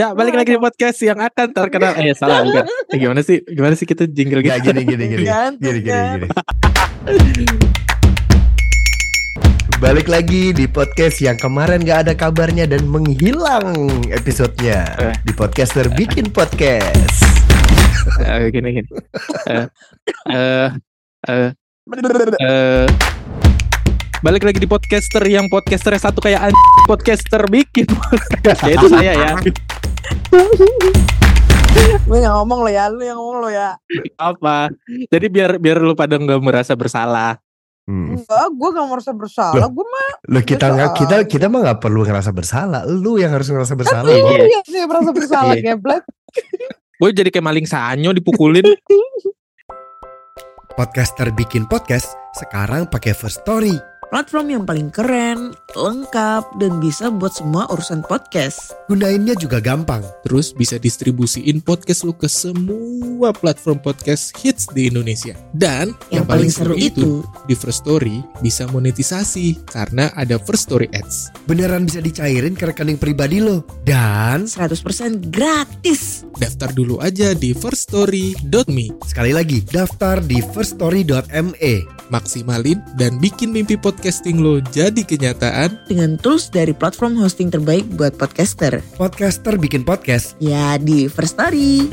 Ya balik lagi di podcast yang akan terkenal. Eh salah bukan eh, Gimana sih? Gimana sih kita jingle gitu? Gak gini gini. Gini. Gini gini gini. Balik lagi di podcast yang kemarin gak ada kabarnya dan menghilang episodenya. Eh. di podcaster bikin podcast. Eh, Gini gini. Eh eh eh eh, Balik lagi di podcaster yang podcaster satu kayak an- podcaster bikin Ya itu saya ya Gue gak ngomong lo ya, lu yang ngomong lo ya. Apa Jadi biar biar lu pada nggak merasa bersalah Hmm. Enggak, gue gak merasa bersalah. Gue mah Loh kita nggak kita kita mah nggak perlu ngerasa bersalah. Lu yang harus ngerasa bersalah. lu Iya. yang sih merasa bersalah Iya. geblek. Gue jadi kayak maling sanyo dipukulin Podcaster bikin podcast sekarang pakai First Story. Platform yang paling keren, lengkap, dan bisa buat semua urusan podcast. Gunainnya juga gampang. Terus bisa distribusiin podcast lu ke semua platform podcast hits di Indonesia Dan Yang, paling, seru itu, di First Story bisa monetisasi karena ada First Story Ads. Beneran bisa dicairin ke rekening pribadi lo. Dan 100% gratis. Daftar dulu aja di firststory.me. sekali lagi daftar di firststory.me. Maksimalin dan bikin mimpi podcasting lo jadi kenyataan. Dengan tools dari platform hosting terbaik buat podcaster. Podcaster bikin podcast. Ya di First Story.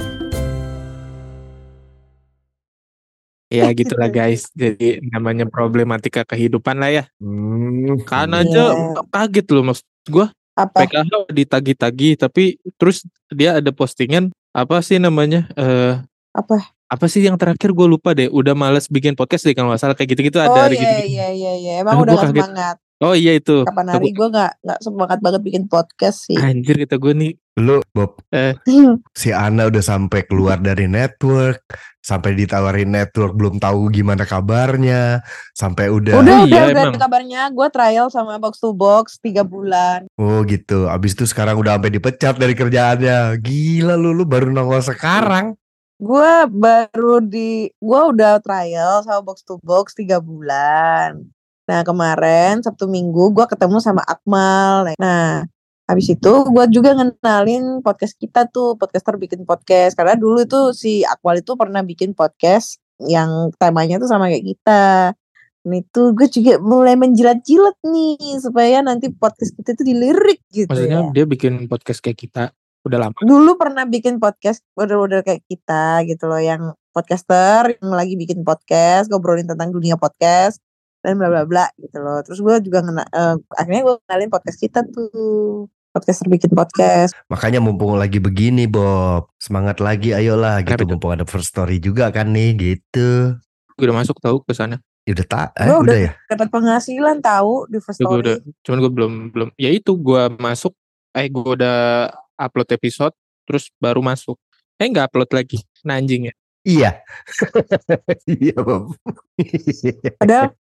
Ya gitulah guys. Jadi namanya problematika kehidupan lah ya. Hmm. Kan Iya. aja kaget loh maksud gua Apa? PKH ditagi-tagi tapi terus dia ada postingan apa sih namanya eh Apa? Apa sih yang terakhir gue lupa deh udah males bikin podcast deh kalau nggak salah kayak gitu-gitu ada Oh ada iya gitu-gitu. iya iya iya. Emang Aduh, udah gak semangat. oh iya itu Kapan hari gue gak gak semangat banget bikin podcast sih. anjir kata gue nih Lu Bob, Eh. si Ana udah sampai keluar dari network, sampai ditawarin network belum tahu gimana kabarnya, sampai udah, udah iya, udah udah emang. kabarnya gue trial sama box to box tiga bulan. oh gitu. Abis itu sekarang udah sampai dipecat dari kerjaannya. Gila lu, lu baru nongol sekarang. Gue baru di gue udah trial sama box to box tiga bulan. Nah kemarin Sabtu Minggu gue ketemu sama Akmal. Nah habis itu gue juga ngenalin podcast kita tuh podcaster bikin podcast karena dulu itu si Akmal itu pernah bikin podcast yang temanya tuh sama kayak kita. Nah itu gue juga mulai menjilat-jilat nih supaya nanti podcast kita itu dilirik gitu maksudnya ya. dia bikin podcast kayak kita udah lama dulu pernah bikin podcast model-model kayak kita gitu loh yang podcaster yang lagi bikin podcast ngobrolin tentang dunia podcast dan bla bla bla gitu loh terus gue juga ngena, eh, akhirnya gue kenalin podcast kita tuh podcaster bikin podcast Makanya mumpung lagi begini Bob, semangat lagi ayolah gitu. Kenapa? Mumpung ada first story juga kan nih gitu. gue udah masuk tahu ke sana Ya udah tak, eh, udah, udah- ya. dapat penghasilan tahu di first Ya, gue udah story cuman gue belum belum ya itu gue masuk eh gue udah upload episode terus baru masuk. Eh nggak upload lagi nah anjing ya? Iya. iya Bob. padahal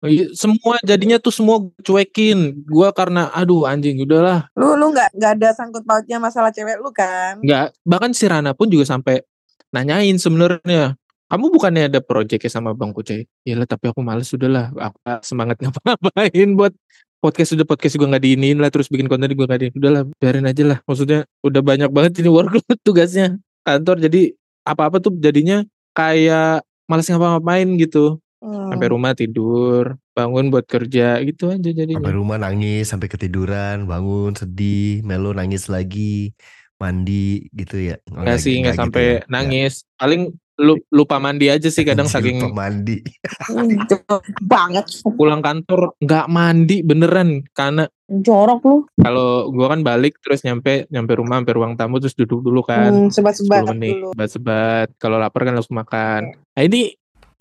Oh iya, semua jadinya tuh semua cuekin. Gua karena aduh anjing udahlah. Lu lu nggak nggak ada sangkut pautnya masalah cewek lu kan? Nggak bahkan si Rana pun juga sampai nanyain sebenarnya kamu bukannya ada proyeknya sama Bang Kucai? Ya lah tapi aku males udahlah. Aku semangat ngapain buat podcast udah podcast gue nggak diinin lah terus bikin konten gue nggak diinin. Udahlah biarin aja lah. Maksudnya udah banyak banget ini workload tugasnya. Kantor jadi apa-apa tuh jadinya kayak males ngapa-ngapain gitu. Hmm. sampai rumah tidur bangun buat kerja gitu aja Sampai jadinya rumah nangis, sampai ketiduran, bangun sedih, melo nangis lagi, mandi gitu ya. Enggak sih nggak gitu sampai ya. nangis. Paling lu- lupa mandi aja sih kadang Anjir, saking lupa mandi. Banget. Pulang kantor nggak mandi beneran. Karena jorok lu. kalau gua kan balik terus nyampe nyampe rumah sampai ruang tamu terus duduk dulu kan. Hmm, sebat-sebat 10 menit dulu. sebat-sebat. Kalau lapar kan langsung makan. Nah ini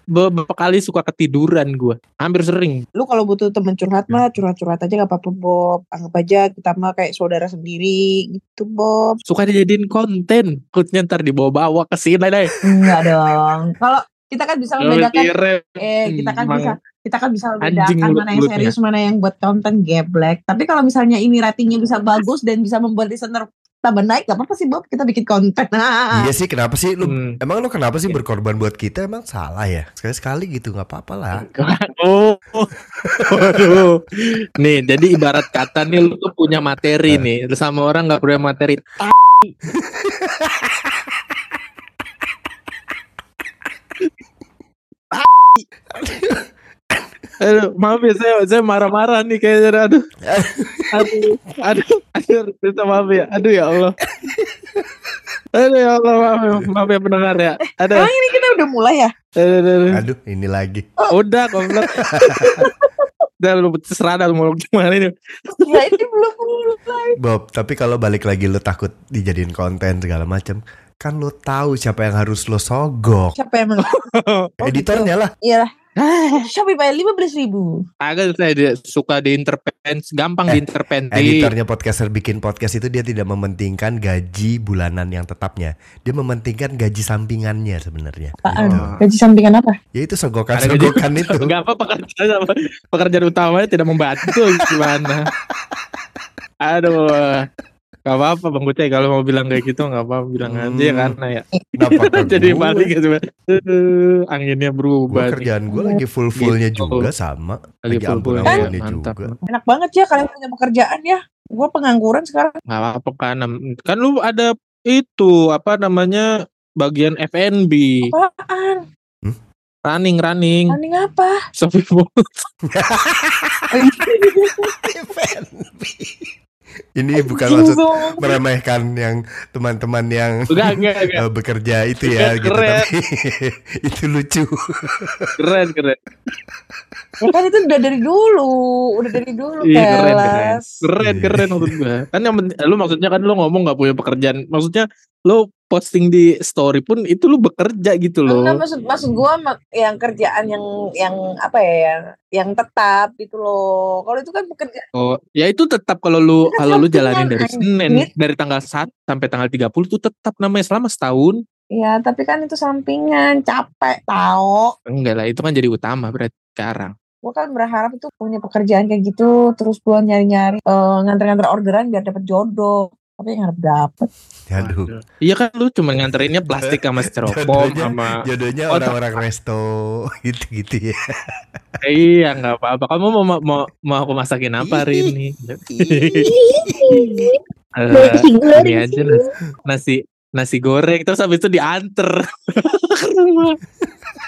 beberapa kali suka ketiduran gua. Hampir sering. Lu kalau butuh temen curhat mah curhat-curhat aja gak apa-apa Bob. Anggap aja kita mah kayak saudara sendiri gitu Bob. Suka dijadiin konten. Kutnya ntar dibawa-bawa ke sini deh. Enggak dong. Kalau kita kan bisa membedakan eh kita kan bisa kita kan bisa membedakan mana yang serius mana yang buat konten geblek. Tapi kalau misalnya ini ratingnya bisa bagus dan bisa membuat listener tambah naik gak apa-apa sih Bob kita bikin konten Iya sih, kenapa sih lu? Hmm. Emang lu kenapa sih Iya. berkorban buat kita? Emang salah ya? Sekali-sekali gitu, nggak apa-apa lah. Oh, waduh. Nih, jadi ibarat kata nih lu tuh punya materi nih, sama orang nggak punya materi. Aduh, maaf ya saya saya marah-marah nih kayaknya aduh. Aduh, aduh, aduh, minta maaf ya. Aduh ya Allah. Aduh ya Allah, maaf, ya, maaf ya pendengar ya. Aduh, Emang ini kita udah mulai ya? aduh, aduh, aduh. Aduh, ini lagi. Udah, goblok. Udah lu terserah dah mau gimana ini. Ya ini belum mulai. Bob, tapi kalau balik lagi lu takut dijadiin konten segala macam, kan lu tahu siapa yang harus lo sogok. Siapa emang? Oh, Editornya lah. Iya lah. Shopee bayar lima belas ribu. Agak saya dia suka diintervensi, gampang Eh, diintervensi. Editornya podcaster bikin podcast itu dia tidak mementingkan gaji bulanan yang tetapnya. Dia mementingkan gaji sampingannya sebenarnya. Apaan? Gitu. Gaji sampingan apa? Ya itu sogokan Ada gaji- sogokan itu. Enggak apa pekerjaan pekerjaan utamanya tidak membantu gimana. Aduh. Gak apa-apa Bang Kucai kalau mau bilang kayak gitu gak apa-apa bilang aja ya Hmm. karena ya. Jadi balik gitu. Anginnya Gua berubah. nih. kerjaan gue lagi full fullnya Gitu. juga sama. Lagi Lagi full-full ampun ya, ampunnya mantap. juga. Enak banget ya kalian punya pekerjaan ya. Gue pengangguran sekarang. Gak apa-apa kan. Kan lu ada itu apa namanya bagian FNB Apaan? running running Running apa? Shopee Mall. Ini bukan maksud meremehkan yang teman-teman yang enggak enggak enggak eh, bekerja itu ya gitu Keren. tapi itu lucu. keren keren Ya kan itu udah dari dulu, udah dari dulu Iya, keren, keren. Kelas. keren keren maksud gua kan yang lu maksudnya kan lu ngomong nggak punya pekerjaan maksudnya lu posting di story pun itu lu bekerja gitu loh Enggak maksud maksud gua yang kerjaan yang yang apa ya yang yang tetap gitu loh. Kalau itu kan pekerjaan oh ya itu tetap kalau lu kan kalau lu jalanin dari. Senin dari tanggal 1 sampai tanggal 30 itu tetap namanya selama setahun ya tapi kan itu sampingan capek tahu. enggak lah itu kan jadi utama berarti sekarang Gua kan berharap itu punya pekerjaan kayak gitu terus gua nyari-nyari eh, nganter-nganter orderan biar dapet jodoh. Tapi nggak dapet. Aduh, iya kan lu cuma nganterinnya plastik sama styrofoam Jodohnya- sama jodohnya Oh, orang-orang resto gitu-gitu ya. iya nggak apa-apa. Kamu mau mau mau, mau aku masakin apa hari ini? Eh, ini aja nasi, nasi nasi goreng terus habis itu diantar ke rumah.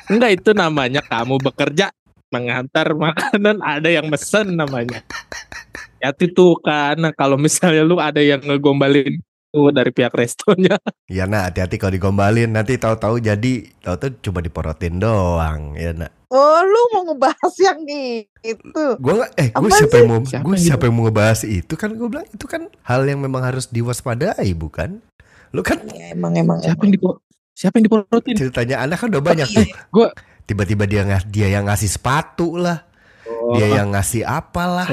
Enggak itu namanya kamu bekerja mengantar makanan ada yang mesen namanya. Ya itu kan kalau misalnya lu ada yang ngegombalin tuh dari pihak restonya. Ya nak hati-hati kalau digombalin nanti tahu-tahu jadi tahu-tahu cuma diporotin doang ya nak. Oh lu mau ngebahas yang itu? Gue nggak eh gue siapa yang mau gue siapa yang mau ngebahas itu kan gue bilang itu kan hal yang memang harus diwaspadai bukan? Lu kan Ya, emang emang. Siapa emang. yang dipo siapa yang diporotin? ceritanya anak kan udah banyak tuh. gua- tiba-tiba dia ngas dia yang ngasih sepatu lah, dia yang ngasih apalah.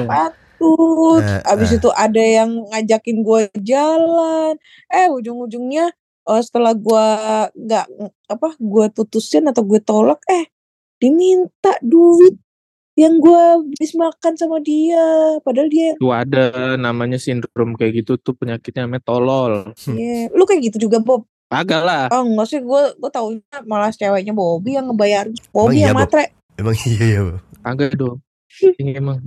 Tuh, Eh, abis eh. itu ada yang ngajakin gue jalan. Eh ujung-ujungnya eh, setelah gue nggak apa gue putusin atau gue tolak, eh diminta duit yang gue habis makan sama dia. Padahal dia, Tuh ada namanya sindrom kayak gitu tuh penyakitnya namanya tolol. ya, lu kayak gitu juga Bob. Agak lah. Oh enggak sih, gue gue taunya malah ceweknya Bobby yang ngebayar. Bobby iya, yang Bob? matre. Emang iya ya. Bang? Agak dong. Ini emang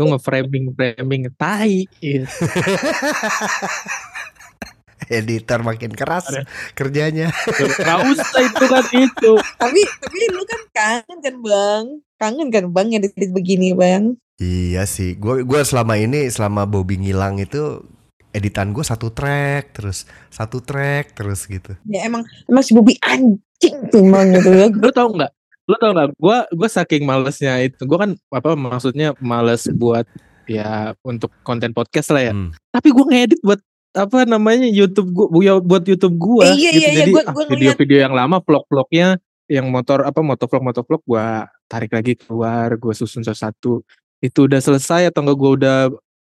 lu nge-framing framing tai. Iya. Editor makin keras Ada. kerjanya. Gak usah itu kan itu. Tapi tapi lu kan kangen kan bang? Kangen kan bang ya begini bang? Iya sih, gue gua selama ini selama Bobby ngilang itu editan gue satu track terus satu track terus gitu. Ya emang emang si Bobby anjing tuh emang gitu ya. Lu tau nggak? Lu tau nggak? Gua gua saking malesnya itu. Gua kan apa maksudnya males buat ya untuk konten podcast lah ya. Hmm. Tapi gua ngedit buat apa namanya YouTube gua ya, buat YouTube gua Eh, iya, gitu. iya, iya, Jadi gua- ah, video-video yang lama vlog-vlognya yang motor apa motovlog motovlog gua tarik lagi keluar, gua susun satu-satu. Itu udah selesai atau enggak gua udah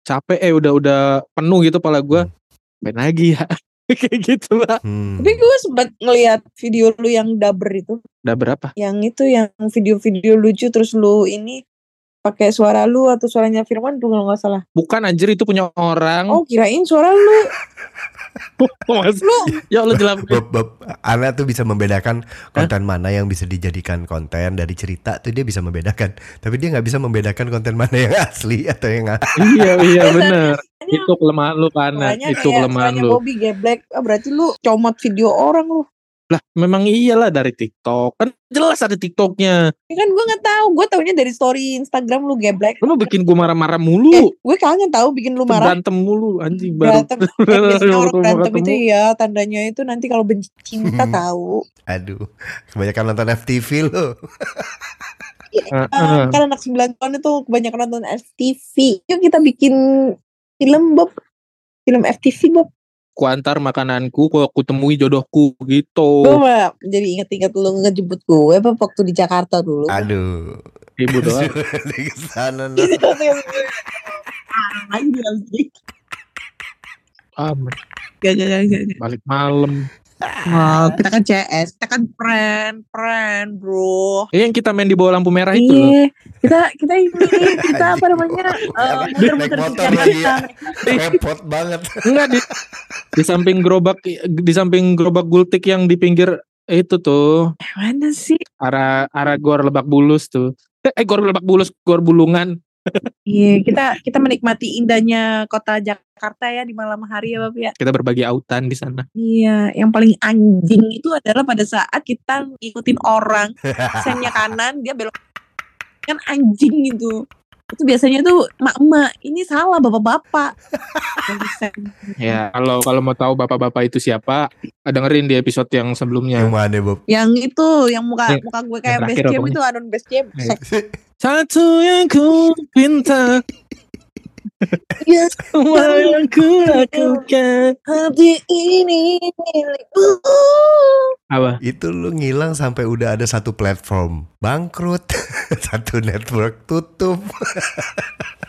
capek eh udah udah penuh gitu pala gua. Main lagi ya. Kayak gitu lah. Hmm. Tapi gue sempat ngeliat video lu yang daber itu, Udah berapa? yang itu yang video-video lucu terus lu ini pakai suara lu atau suaranya Firman tuh kalau nggak salah. Bukan anjir itu punya orang. Oh kirain suara lu. Mas, Lu ya Allah jelas. Ana tuh bisa membedakan konten mana yang bisa dijadikan konten dari cerita tuh dia bisa membedakan. Tapi dia nggak bisa membedakan konten mana yang asli atau yang iya iya benar. Itu kelemahan lu karena makanya itu kelemahan lu. Bobby geblek. Ah, berarti lu comot video orang lu. Lah memang iyalah dari TikTok. Kan jelas ada TikToknya. Ya kan gue nggak tahu. Gue taunya dari story Instagram lu geblek. Lu mau bikin gue marah-marah Eh, mulu. gue kangen tahu bikin lu marah. Berantem mulu anjing baru. Berantem. Eh, orang berantem itu ya tandanya itu nanti kalau benci cinta Hmm. tahu. aduh kebanyakan nonton FTV lo. Ah, Ah, ah. kan anak 9 tahun itu kebanyakan nonton FTV. Yuk kita bikin film Bob. Film FTV Bob. Kuantar makananku, ku aku temui jodohku gitu. Gue jadi inget-inget lu ngejemput gue apa waktu di Jakarta dulu. Aduh. Ibu doang. Di sana no. Anjir, Ah, Gak, gak, gak, gak. balik malam. Oh, kita kan CS, kita kan friend, friend, bro. Eh, yang kita main di bawah lampu merah itu loh. Iya, kita kita ini kita apa namanya? eh, Naik di motor lagi. Repot banget. Enggak di di samping gerobak di samping gerobak gultik yang di pinggir itu tuh Mana sih? arah arah gor Lebak Bulus tuh. Eh gor Lebak Bulus, gor Bulungan. Iya, kita kita menikmati indahnya kota Jakarta ya di malam hari ya, Bapak ya. Kita berbagi autan di sana. Iya, yang paling anjing itu adalah pada saat kita ngikutin orang, sennya kanan, dia belok kan anjing itu. Itu biasanya tuh emak-emak, ini salah bapak-bapak. Ya, kalau kalau mau tahu bapak-bapak itu siapa, dengerin di episode yang sebelumnya. Yang mana Bob? yang itu, yang muka Yang- muka gue kayak terakhir jam itu Anon base jam. Yang- Satu yang ku pinta, Ya, semua yang ku lakukan. hati ini milikmu. Apa? Itu lu ngilang sampai udah ada satu platform bangkrut, satu network tutup.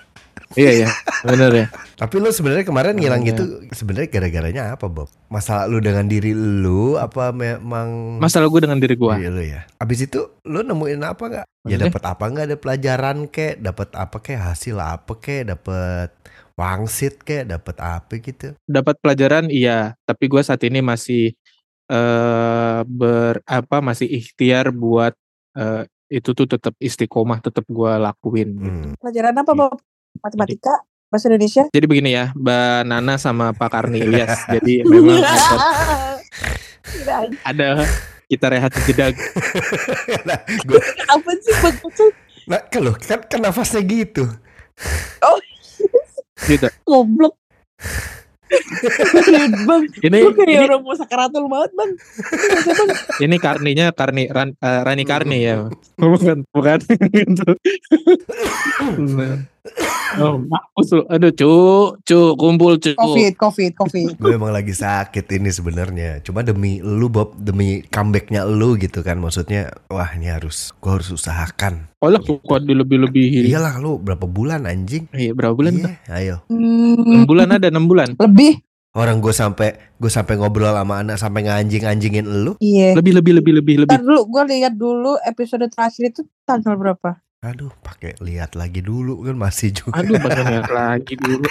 Iya ya, bener ya. Tapi lu sebenarnya kemarin ngilang Iya. gitu sebenarnya gara-garanya apa, Bob? Masalah lu dengan diri lu apa memang Masalah gue dengan diri gue. diri lu ya? Abis itu lu nemuin apa nggak? Ya dapat apa nggak? Ada pelajaran kek, dapat apa kek, hasil apa kek, dapat wangsit kek, dapat apa gitu. Dapat pelajaran iya, tapi gue saat ini masih eh ber apa masih ikhtiar buat eh, itu tuh tetap istiqomah tetap gue lakuin. gitu. Hmm. Pelajaran apa, Bob? Matematika? Bahasa Indonesia? Jadi begini ya, Mbak Nana sama Pak Karni Ilyas. Jadi memang ada, ada kita rehat jeda nah, gua, apa sih bagusnya nah, kalau kan, kan nafasnya gitu. gitu. goblok bang Ini lu kayak ini, orang mau sakaratul maut bang Ini bahasa, bang ini Karninya Karni Ran, eh, Rani Karni ya. bukan bukan gitu. Oh, mampus lu. Aduh, cu, cu, kumpul cu. covid covid covid Gue emang lagi sakit ini sebenarnya. Cuma demi lu Bob, demi comebacknya lu gitu kan. Maksudnya, wah ini harus, gue harus usahakan. Oh lah, kok dilebih-lebihin. Iyalah lu berapa bulan anjing? Iya, berapa bulan? Iya, ayo. Hmm, 6 bulan ada 6 bulan. lebih Orang gue sampai gue sampai ngobrol sama anak sampai nganjing-anjingin lu. iya Lebih lebih lebih lebih lebih. Ntar dulu gue lihat dulu episode terakhir itu tanggal berapa Aduh, pakai lihat lagi dulu kan masih juga. Aduh, banyak lagi dulu.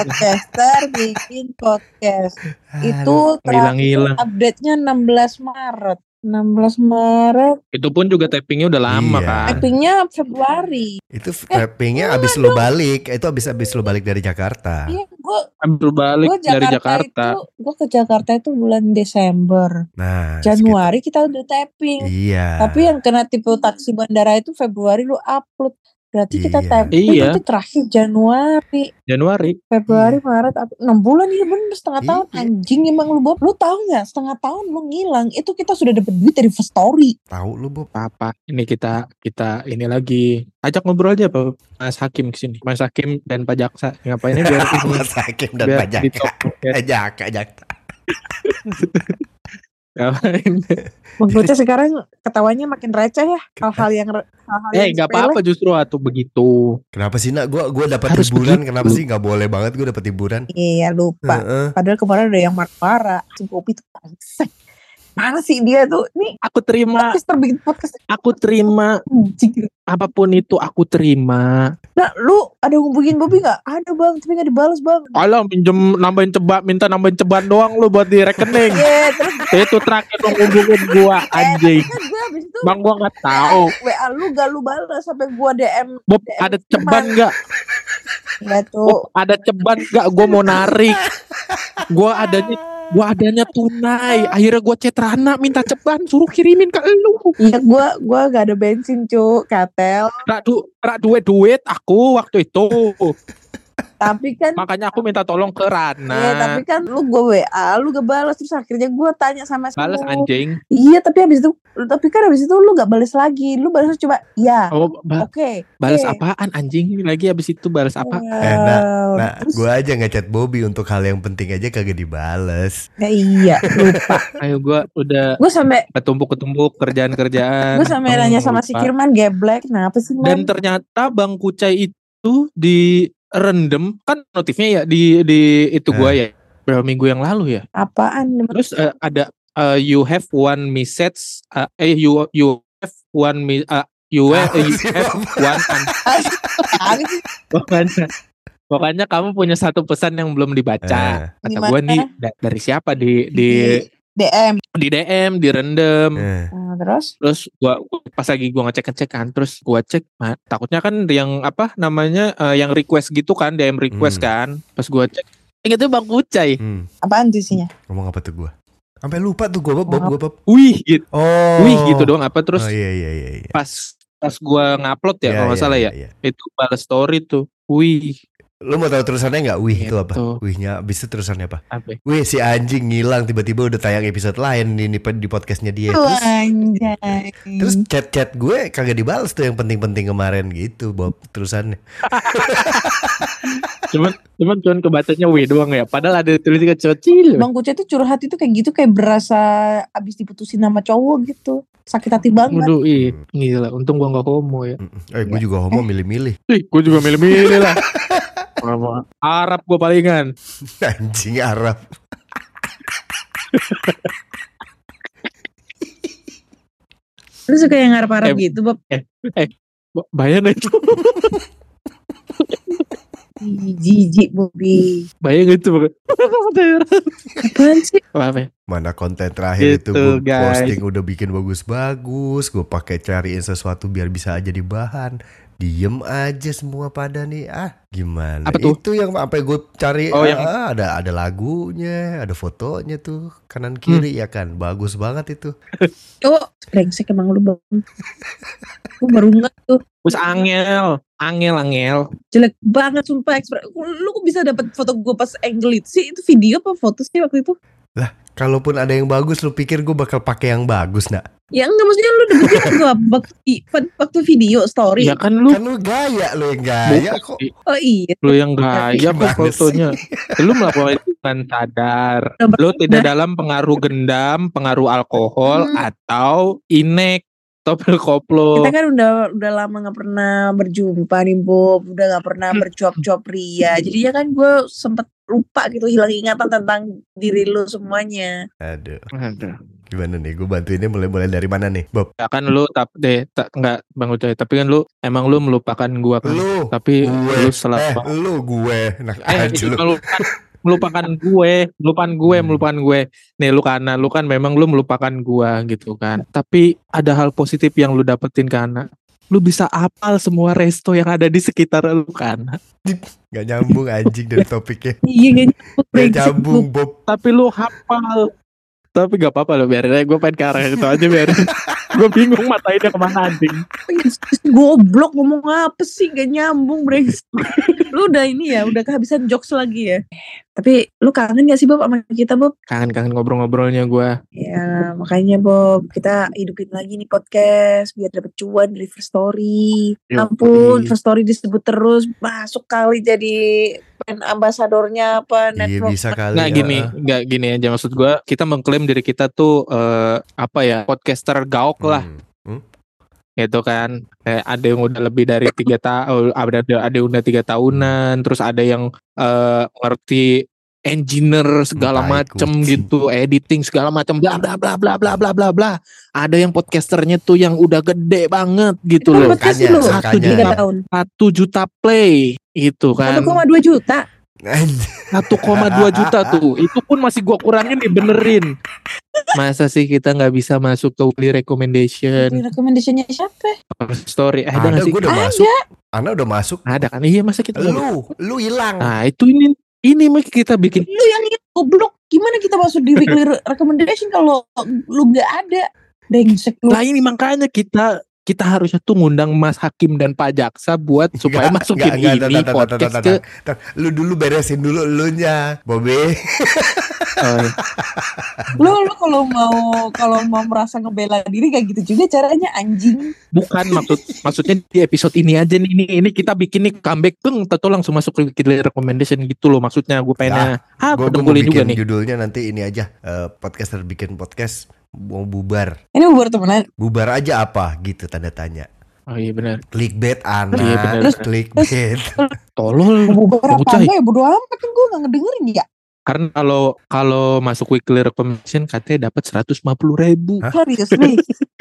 Podcaster bikin podcast itu terakhir Hilang-hilang. update-nya 16 Maret 16 Maret Itu pun juga tappingnya udah lama Iya. kan. tappingnya Februari Itu tappingnya abis lu balik, itu abis abis lu balik dari Jakarta. iya gue Ambil balik gue dari Jakarta, Jakarta. itu gue ke Jakarta itu bulan Desember Nah, Januari kita udah tapping sekitar- Iya. tapi yang kena tipe taksi bandara itu Februari lu upload berarti kita Iya. tapping Iya. itu terakhir Januari Januari. Februari Maret April enam bulan ya bener setengah Iya. tahun anjing emang lu Bob lu tahu nggak setengah tahun lu ngilang itu kita sudah dapat duit dari First Story tahu lu Bob. Apa? Ini kita kita ini lagi ajak ngobrol aja Pak Mas Hakim ke sini. Mas Hakim dan Pak Jaksa ngapainnya biar ini Mas Hakim dan biar top podcast. Jaka, jaka. Ngapain? Kuce sekarang ketawanya makin receh ya hal-hal yang hal-hal Eh, yang nggak apa-apa justru atau begitu. Kenapa sih nak? Gua gua dapat hiburan. begitu. Kenapa sih nggak boleh banget gue dapat hiburan? iya lupa padahal kemarin ada yang marah-marah si Bobi tuh Mana sih dia tuh? Ini Aku terima, podcaster bikin podcast aku terima anjing. apa pun itu aku terima. Nah, lu ada hubungin Bobby gak? Ada bang, tapi gak dibalas bang. Kalau minjem nambahin ceban, minta nambahin ceban doang lu buat di rekening. Iya, terus itu terakhir lu ngubungin gua anjing. gue abis itu Bang gua nggak tahu. WA lu gak lu balas sampai gua DM Bob DM ada ceban nggak? Enggak tuh. Bob ada ceban nggak? Gua mau narik. Gua adanya gua adanya tunai. Akhirnya gua chat Rana minta ceban suruh kirimin ke lu. Iya gua gua gak ada bensin cu katel. Rak du, rak duit duit aku waktu itu. Tapi kan Makanya aku minta tolong ke Iya, tapi Rana. kan lu gua WA, lu gak balas terus akhirnya gua tanya sama si Balas anjing. Iya, tapi habis itu tapi kan habis itu lu gak balas lagi. Lu balas cuma ya. Oh, ba- Oke. balas oke. apaan anjing lagi habis itu balas apa? Eh, nah, Wow. Nah, Terus- gua aja ngechat Bobby untuk hal yang penting aja kagak dibales. Ya, iya, lupa. Ayo gua udah gue sampai ketumpuk-ketumpuk kerjaan-kerjaan. gue sampai nanya sama si lupa. Firman geblek. Kenapa sih Dan ternyata Bang Kucai itu di rendem kan notifnya ya di di itu gua ya berapa minggu yang lalu ya. Apaan? Terus eh, ada eh, you have one message eh, eh you you have one mi- eh, you, have, Apa you have one pokoknya pokoknya kamu punya satu pesan yang belum dibaca. Eh, Kata gua nih da- dari siapa di di DM. di DM direndam. eh. Nah, terus? Terus gua gua- pas lagi gua ngecek-ngecek kan, terus gua cek nah, takutnya kan yang apa namanya eh, yang request gitu kan, DM request Hmm. kan. Pas gua cek itu Bang Kucai. Hmm, Apaan tuh isinya? ngomong apa tuh gua? Sampai lupa tuh gua, Bob, gua, Bob. Wih gitu. Oh. Wih gitu doang apa terus Oh iya iya iya iya. pas pas gua ngupload ya Iya, kalau nggak iya, salah iya, ya. iya. Itu balas story tuh. Wih, Lu mau tahu terusannya nggak? Wih itu apa? Gitu. Wihnya abis itu terusannya apa? apa? Wih si anjing ngilang tiba-tiba udah tayang episode lain di, di, di podcastnya dia. Terus, Anjay. terus chat-chat gue kagak dibales tuh yang penting-penting kemarin gitu Bob terusannya. Cuman cuman cuman kebacanya wih doang ya. Padahal ada tulisan kecil. Bang Kucai tuh curhat itu kayak gitu kayak berasa abis diputusin sama cowok gitu. Sakit hati banget. Waduh, ih, gila. Untung gua nggak homo ya. Eh gue juga homo milih-milih. Ih, gua juga milih-milih lah. Sama Arab gua palingan. Anjing Arab. Lu suka yang ngarep-ngarep Eh, gitu, Bob? Ba- Bayang gak itu? Jijik, Bobby. Bayang itu? Apaan sih? Apa ya? Mana konten terakhir Gitu, itu gue guys. posting udah bikin bagus-bagus. Gue pakai cariin sesuatu biar bisa aja di bahan. Diem aja semua pada nih. Ah gimana? Apa tuh? Itu yang apa gue cari. Oh, ah, yang- ada ada lagunya, ada fotonya tuh kanan kiri Hmm. ya kan. Bagus banget itu. Oh, brengsek emang lu, Bang. Gue baru nggak tuh. Terus angel, angel, angel. Jelek banget sumpah ekspres. Lu kok bisa dapat foto gue pas angle itu sih? Itu video apa foto sih waktu itu? Kalaupun ada yang bagus, lu pikir gue bakal pakai yang bagus nak? Ya enggak maksudnya lu dapetnya juga waktu, waktu video story. Ya kan lu, Kan lu gaya lu yang gaya kok. Oh iya. lu yang gaya kok fotonya. Lu melakukan itu dengan sadar. Lu tidak dalam pengaruh gendam, pengaruh alkohol Hmm. atau inek pil koplo. Kita kan udah udah lama nggak pernah berjumpa nih Bob, udah nggak pernah bercuap-cuap ria. Jadinya kan gue sempet lupa gitu hilang ingatan tentang diri lu semuanya. Aduh, Aduh. gimana nih? Gue bantuinnya mulai-mulai dari mana nih, Bob? Ya kan lu tap deh tak enggak Bang Ucai, tapi kan lu emang lu melupakan gua kan. Lu, Tapi gue, lu salah eh, lu gue, nah Eh, lu. melupakan, melupakan gue, melupakan gue, Hmm. melupakan gue. Nih lu karena lu kan memang lu melupakan gua gitu kan. Tapi ada hal positif yang lu dapetin karena lu bisa apal semua resto yang ada di sekitar lu kan. Gak nyambung anjing dari topiknya. Iya kan? Gak nyambung, Bob. Tapi lu hafal. Tapi gak apa-apa lo biarin aja gue pengen ke arah itu aja biarin. gue bingung matainnya ke mana anjing. Goblok ngomong apa sih gak nyambung brengsek. lu udah ini ya, udah kehabisan jokes lagi ya. Tapi lu kangen gak sih Bob sama kita Bob? Kangen-kangen ngobrol-ngobrolnya gue. Ya makanya Bob kita hidupin lagi nih podcast biar dapet cuan dari First Story. Yoi. Ampun First Story disebut terus masuk kali jadi brand ambasadornya apa Iya network. bisa kali. Nggak ya. gini, nggak gini aja maksud gue. Kita mengklaim diri kita tuh eh, apa ya podcaster gaok lah. Hmm. gitu kan kayak ada yang udah lebih dari tiga tahun ada ada ada yang udah tiga tahunan terus ada yang eh, ngerti engineer segala macem kucing. gitu, editing segala macam bla bla bla bla bla bla bla bla. Ada yang podcasternya tuh yang udah gede banget gitu Itu loh. Satu juta, satu juta play itu kan. 1,2 juta. 1,2 juta tuh. Itu pun masih gua kurangin nih benerin. Masa sih kita nggak bisa masuk ke weekly recommendation Recommendationnya siapa? story? Eh, ada Ada nggak sih? gue udah masuk. Ana udah masuk. Ada kan? Iya masa kita Lu, lu hilang. Nah itu ini ini mah kita bikin Lu yang itu goblok. Gimana kita masuk di weekly re- recommendation kalau lu nggak ada? Brengsek lu. Nah ini makanya kita kita harusnya tuh ngundang Mas Hakim dan Pak Jaksa buat supaya Nggak, masukin nggak, nggak, ini tar, podcast tar, ke tar, tar. Lu dulu beresin dulu elunya, Bobe. Oh, iya. Lu lu kalau mau kalau mau merasa ngebela diri kayak gitu juga caranya anjing. bukan maksud maksudnya di episode ini aja nih ini ini kita bikin nih comeback tuh tentu langsung masuk ke recommendation gitu loh maksudnya gue pengennya ah Gue gue mau juga bikin nih judulnya nanti ini aja. eh, podcaster bikin podcast mau bubar. Ini buat temenan. Bubar aja apa gitu tanda tanya. oh iya benar Clickbait anak. Iya, benar. Terus- clickbait. tolol Bubar Kamu apa ya bodo amat kan gue gak ngedengerin ya. karena kalau kalau masuk weekly recommendation katanya dapat 150 ribu Hah? Seriously.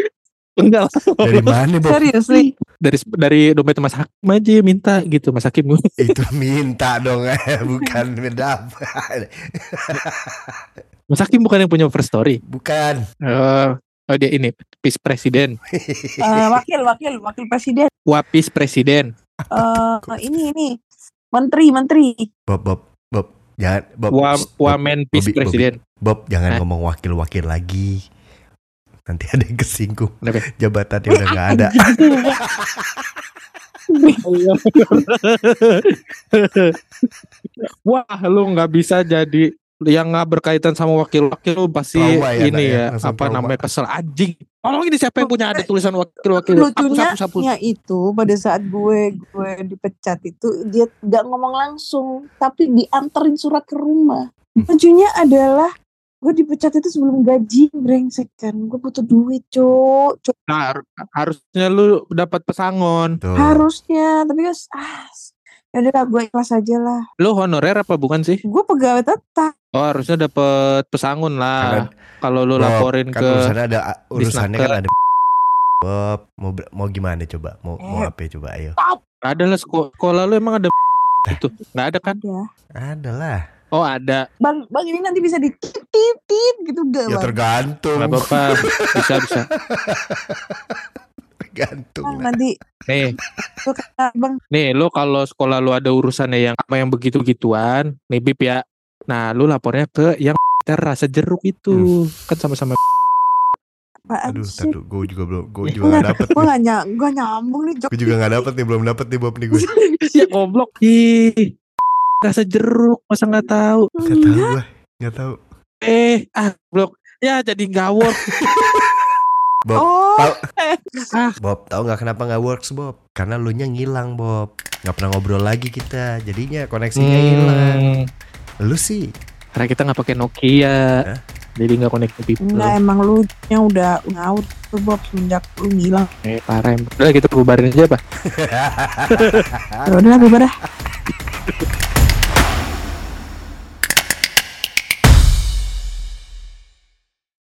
enggak. Dari mana, Bob? Seriously. Dari dari dompet Mas Hakim aja minta gitu Mas Hakim Itu minta dong, bukan mendapat. Mas Hakim bukan yang punya first story Bukan. Eh, oh dia ini Pis Presiden Eh, wakil wakil wakil presiden. Wapis Presiden Eh ini ini menteri menteri. Bob, Bob, Bob. Jangan, Bob. Wa, Wamen Pis Presiden Bob, jangan Hah? ngomong wakil-wakil lagi. Nanti ada yang kesinggung. Kenapa? Jabatannya udah nggak ada. Wah, lu nggak bisa jadi yang nggak berkaitan sama wakil-wakil lu pasti Trauma ya, ini ya? ya, apa trauma. namanya kesel anjing. Tolong ini siapa yang punya ada tulisan wakil-wakil? Lucunya nya itu pada saat gue gue dipecat itu dia nggak ngomong langsung tapi dianterin surat ke rumah. Hmm. Lucunya adalah gue dipecat itu sebelum gaji brengsek kan. Gue butuh duit cok Cok, Nah, har- harusnya lu dapat pesangon. Tuh. harusnya tapi kan ah ya udah gue ikhlas aja lah. Lu honorer apa bukan sih? gue pegawai tetap. Oh, harusnya dapat pesangon lah. Karena- Kalau lu Bob, laporin kan ke urusannya ada urusannya kan ada Bob mau mau gimana coba? Mau mau Eh. apa ya, coba? Ayo. Ada lah seko- sekolah lu emang ada itu. Nggak ada kan? ada lah Oh ada. bang bang ini nanti bisa dititit gitu gak ya bang tergantung Nggak apa-apa. Bisa bisa. tergantung Bang, lah. nanti Nih, gue kata bang nih lu kalau sekolah lu ada urusannya yang apa yang begitu-gituan, nih Bib ya. Nah, lu lapornya ke yang ter rasa jeruk itu. Kan sama-sama apaan aduh sih tadu gue juga belum gue juga nggak dapet gue gak, ny gua nyambung nih gue juga nggak dapet nih belum dapet nih Bob nih gue ya goblok. Ih. Rasa jeruk masa nggak tahu. nggak tahu gue nggak tahu Eh, ah, blok. Ya jadi gawor. Bob oh tahu Ah. Bob tahu nggak kenapa nggak works Bob karena lu nya ngilang Bob nggak pernah ngobrol lagi kita jadinya koneksinya hilang Hmm, lu sih karena kita nggak pakai Nokia. Hah? Jadi nggak connect to people. Enggak emang lu nya udah ngaut tuh Bob semenjak lu ngilang. Eh, parah. Udah kita bubarin aja, Pak. Ya udah bubar dah.